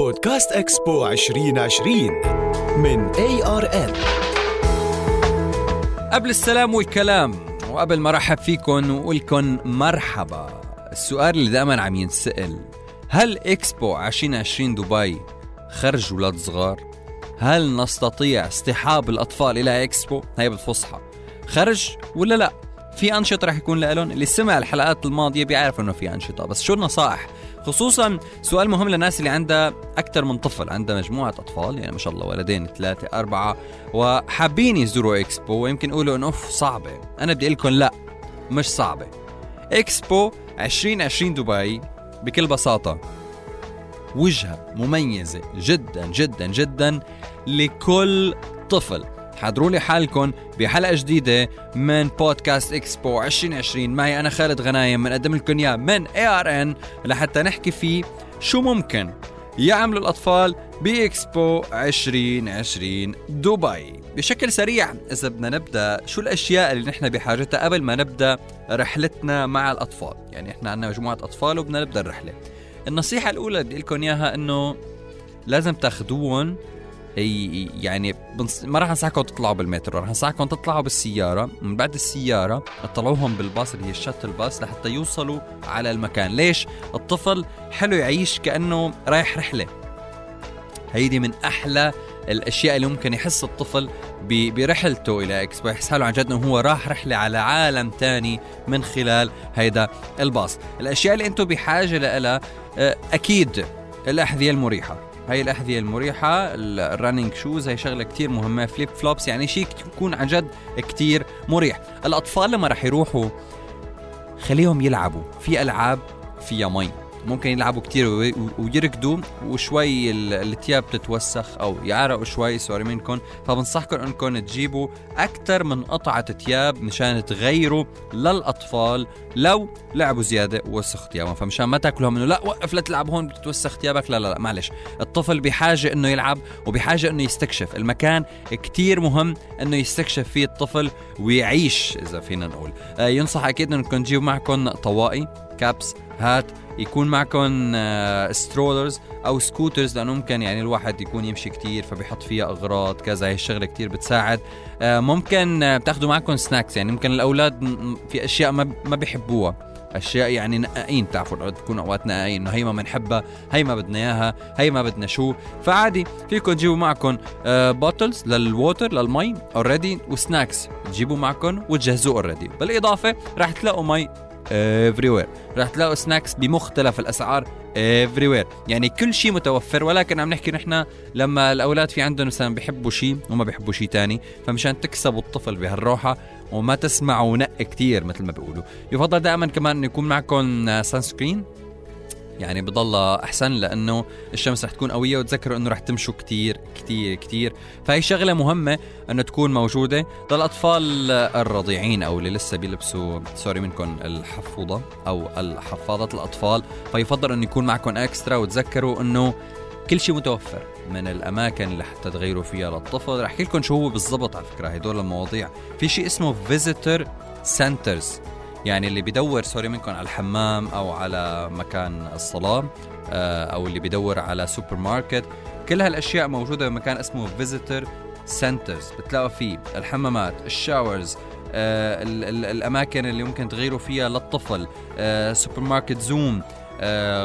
بودكاست إكسبو 2020 من ARN قبل السلام والكلام وقبل ما رحب فيكم وقولكم مرحبا السؤال اللي دائما عم ينسأل هل إكسبو 2020 دبي خرج ولاد صغار؟ هل نستطيع اصطحاب الأطفال إلى إكسبو؟ هي بالفصحى خرج ولا لا؟ في أنشطة رح يكون لهم اللي سمع الحلقات الماضية بيعرف إنه في أنشطة بس شو النصائح؟ خصوصا سؤال مهم للناس اللي عندها أكثر من طفل عندها مجموعة أطفال يعني ما شاء الله ولدين ثلاثة أربعة وحابين يزوروا إكسبو ويمكن يقولوا إنه أوف صعبة. أنا بدي لكم لا مش صعبة. إكسبو 2020 دبي بكل بساطة وجهة مميزة جدا جدا جدا لكل طفل. حضروا لي حالكم بحلقة جديدة من بودكاست إكسبو 2020 معي أنا خالد غنايم بنقدم لكم إياه من ARN لحتى نحكي فيه شو ممكن يعملوا الأطفال بإكسبو 2020 دبي. بشكل سريع إذا بدنا نبدأ شو الأشياء اللي نحن بحاجتها قبل ما نبدأ رحلتنا مع الأطفال؟ يعني إحنا عندنا مجموعة أطفال وبدنا نبدأ الرحلة. النصيحة الأولى بدي لكم إياها إنه لازم تاخذوهم يعني ما راح أنصحكم تطلعوا بالمترو راح أنصحكم تطلعوا بالسيارة. من بعد السيارة تطلعوهم بالباص اللي هي الشاتل باص لحتى يوصلوا على المكان. ليش؟ الطفل حلو يعيش كأنه رايح رحلة. هيدي من أحلى الأشياء اللي ممكن يحس الطفل برحلته إلى اكسبو يحس حاله عن جد إنه هو راح رحلة على عالم تاني من خلال هيدا الباص. الأشياء اللي أنتم بحاجة لها أكيد الأحذية المريحة. هاي الأحذية المريحة ال running shoes هي شغلة كتير مهمة flip flops يعني شيء يكون عن جد كتير مريح. الأطفال لما رح يروحوا خليهم يلعبوا في ألعاب فيها مي. ممكن يلعبوا كتير. ويركضوا وشوي الثياب تتوسخ أو يعرقوا شوي. سوري منكم. فبنصحكم إنكم تجيبوا أكثر من قطعة ثياب مشان تغيروا للأطفال لو لعبوا زيادة ووسخوا ثيابهم فمشان ما تاكلهم إنه لا وقف لا تلعب هون بتتوسخ ثيابك لا لا لا معلش. الطفل بحاجة إنه يلعب وبحاجة إنه يستكشف. المكان كتير مهم إنه يستكشف فيه الطفل ويعيش إذا فينا نقول. آه ينصح أكيد إنكم تجيبوا معكم طواقي. caps hat يكون معكم strollers آه، أو scooters لأنه ممكن يعني الواحد يكون يمشي كتير فبيحط فيها أغراض كذا هي الشغلة كتير بتساعد. آه، ممكن آه، بتاخذوا معكم snacks يعني ممكن الأولاد في أشياء ما ما بيحبوها. أشياء يعني نقاين بتعرفوا الأولاد بتكون أوقات نقاين إنه هي ما بنحبها هي ما بدنا إياها هي ما بدنا شو. فعادي فيكم تجيبوا معكم bottles لل water للمي already و snacks تجيبوا معكم وتجهزوه already بالإضافة راح تلاقوا مي everywhere. راح تلاقوا snacks بمختلف الأسعار everywhere. يعني كل شيء متوفر ولكن عم نحكي نحن لما الأولاد في عندهم مثلا بيحبوا شيء وما بيحبوا شيء تاني فمشان تكسبوا الطفل بهالروحة وما تسمعوا نق كتير مثل ما بيقولوا. يفضل دائما كمان يكون معكم sunscreen يعني بضل أحسن لأنه الشمس رح تكون قوية وتذكروا إنه رح تمشوا كتير كتير كتير. فهي شغلة مهمة إنه تكون موجودة للأطفال الرضيعين أو اللي لسه بيلبسوا sorry منكم الحفوضة أو الحفاضه الأطفال. فيفضل إنه يكون معكم extra وتذكروا إنه كل شيء متوفر من الأماكن اللي حتى تغيروا فيها للطفل. رح أحكي لكم شو هو بالضبط على فكرة هدول المواضيع. في شيء اسمه visitor centers يعني اللي بيدور sorry منكم على الحمام أو على مكان الصلاة آه، أو اللي بيدور على سوبر ماركت كل هالأشياء موجودة بمكان اسمه visitor centers بتلاقوا فيه الحمامات ال showers آه الأماكن اللي ممكن تغيروا فيها للطفل سوبر ماركت زوم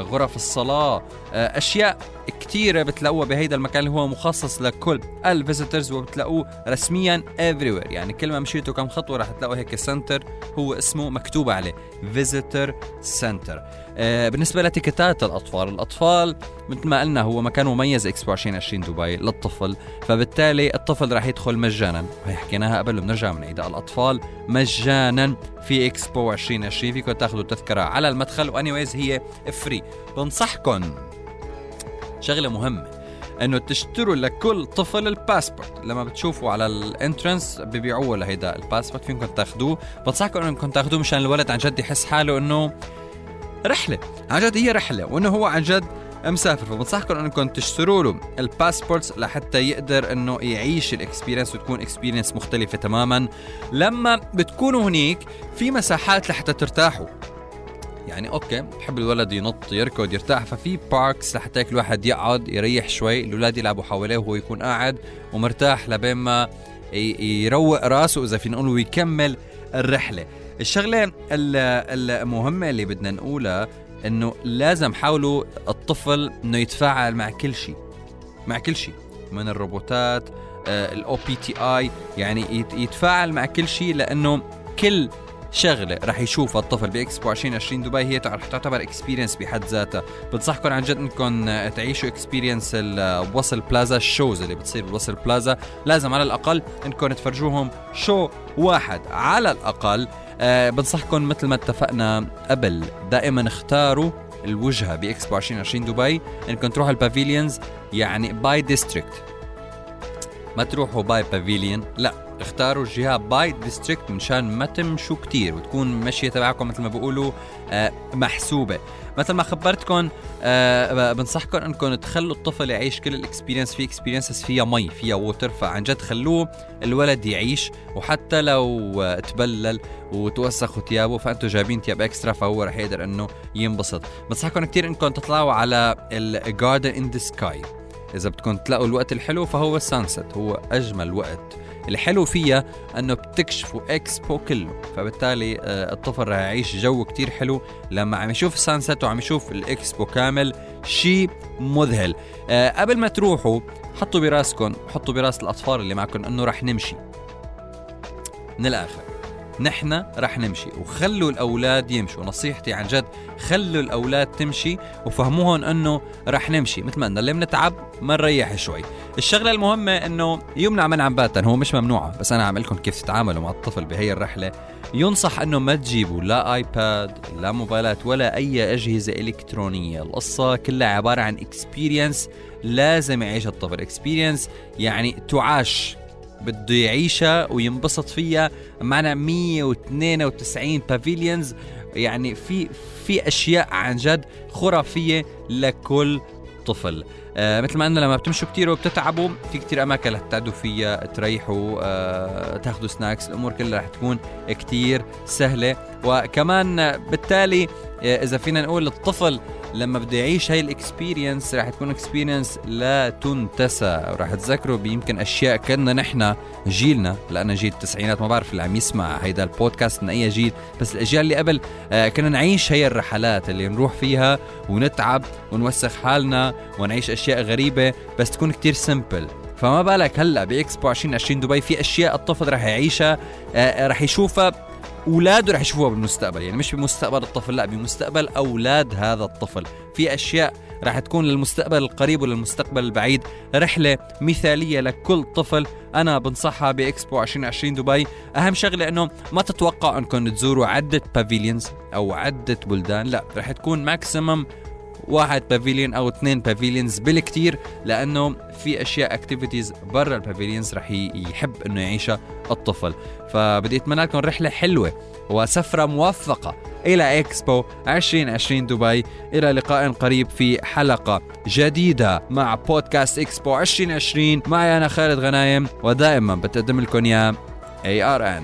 غرف الصلاة آه أشياء كثيرة بتلاقوها بهيدا المكان اللي هو مخصص لكل ال visitors وبتلاقوه رسميا everywhere. يعني كل ما مشيتوا كم خطوة راح تلاقوا هيك center هو اسمه مكتوب عليه. visitor center آه بالنسبة لتيكتات الأطفال الأطفال مثل ما قلنا هو مكان مميز اكسبو 2020 دبي للطفل. فبالتالي الطفل راح يدخل مجانا. وهي حكيناها قبل وبنرجع بنعيدها الأطفال. مجانا في اكسبو 2020 فيكم تاخذوا التذكرة على المدخل. واني هي free بنصحكم شغلة مهمة إنه تشتروا لكل طفل الباسبورت لما بتشوفوا على ال entrance ببيعوه لهيدا الباسبورت فيكم تاخذوه بنصحكم انكم تاخذوه مشان الولد عن جد يحس حاله إنه رحلة عن جد هي رحلة وإنه هو عن جد مسافر. فبنصحكم انكم تشتروا له ال passports لحتى يقدر إنه يعيش ال experience وتكون experience مختلفة تماما. لما بتكونوا هنيك في مساحات لحتى ترتاحوا. يعني okay بحب الولد ينط يركض يرتاح ففي parks لحتى هيك الواحد يقعد يريح شوي الأولاد يلعبوا حواليه وهو يكون قاعد ومرتاح لبين ما يروق راسه إذا فينا نقول ويكمل الرحلة. الشغلة المهمة اللي بدنا نقولها إنه لازم حاولوا الطفل إنه يتفاعل مع كل شيء مع كل شيء من الروبوتات ال OPTI يعني يتفاعل مع كل شيء لأنه كل شغلة رح يشوفها الطفل باكسبو 2020 دبي هي رح تعتبر experience بحد ذاتها. بنصحكم عن جد إنكم تعيشوا experience الوصل بلازا ال shows اللي بتصير بالوصل بلازا لازم على الأقل إنكم تفرجوهم show واحد. على الأقل أه بنصحكم مثل ما اتفقنا قبل دائما اختاروا الوجهة باكسبو 2020 دبي. إنكم تروحوا ال pavilions يعني by district ما تروحوا by pavilion لا. اختاروا الجهة by district مشان ما تمشوا كتير وتكون مشية تبعكم مثل ما بيقولوا آه محسوبة. مثل ما خبرتكم آه بنصحكم انكم تخلوا الطفل يعيش كل ال experience في experiences فيها مي فيها water فعن جد خلوه الولد يعيش وحتى لو تبلل وتوسخوا ثيابه فانتم جايبين ثياب extra فهو رح يقدر إنه ينبسط. بنصحكم كثير انكم تطلعوا على ال Garden in the Sky إذا بدكم تلاقوا الوقت الحلو فهو ال sunset هو أجمل وقت. الحلو فيها أنه بتكشفوا إكسبو كله فبالتالي آه، الطفل رح يعيش جو كتير حلو لما عم يشوف ال sunset وعم يشوف الإكسبو كامل شيء مذهل. آه، قبل ما تروحوا حطوا براسكم حطوا براس الأطفال اللي معكم إنه رح نمشي. من الآخر. نحن رح نمشي. وخلوا الأولاد يمشوا. نصيحتي عن جد خلوا الأولاد تمشي وفهموهم إنه رح نمشي. مثل ما قلنا اللي بنتعب ما نريح شوي. الشغلة المهمة إنه يمنع منعا باتا. هو مش ممنوعة بس أنا عم لكم كيف تتعاملوا مع الطفل بهي الرحلة. ينصح إنه ما تجيبوا لا iPad لا موبايلات ولا أي أجهزة إلكترونية. القصة كلها عبارة عن experience لازم يعيش الطفل experience يعني تعاش بده يعيشها وينبسط فيها. معنا 192 pavilions يعني في في أشياء عن جد خرافية لكل طفل. آه مثل ما قلنا لما بتمشوا كتير وبتتعبوا في كتير أماكن رح تقعدوا فيها تريحوا آه تاخذوا snacks الأمور كلها رح تكون كتير سهلة. وكمان بالتالي آه إذا فينا نقول الطفل لما بده يعيش هاي ال experience رح تكون experience لا تنتسى. ورح تذكروا بيمكن أشياء كنا نحن جيلنا لأنا جيل التسعينات ما بعرف اللي عم يسمع هيدا البودكاست من أي جيل بس الأجيال اللي قبل آه كنا نعيش هي الرحلات اللي نروح فيها ونتعب ونوسخ حالنا ونعيش أشياء غريبة بس تكون كتير سمبل فما بالك هلأ بإكسبو 2020 دبي في أشياء الطفل رح يعيشها آه رح يشوفها اولاده رح يشوفوها بالمستقبل يعني مش بمستقبل الطفل لا بمستقبل أولاد هذا الطفل. في أشياء رح تكون للمستقبل القريب وللمستقبل البعيد. رحلة مثالية لكل طفل أنا بنصحها باكسبو 2020 دبي. أهم شغلة إنه ما تتوقع إنكم تزوروا عدة pavilions أو عدة بلدان لا رح تكون maximum واحد pavilion أو اثنين pavilions بالكثير لأنه في أشياء activities برا ال pavilions رح يحب إنه يعيشها الطفل. فبدي أتمنى لكم رحلة حلوة وسفرة موفقة. إلى اكسبو 2020 دبي. إلى لقاء قريب في حلقة جديدة مع بودكاست اكسبو 2020 معي أنا خالد غنايم ودائما بتقدم لكم يا ARN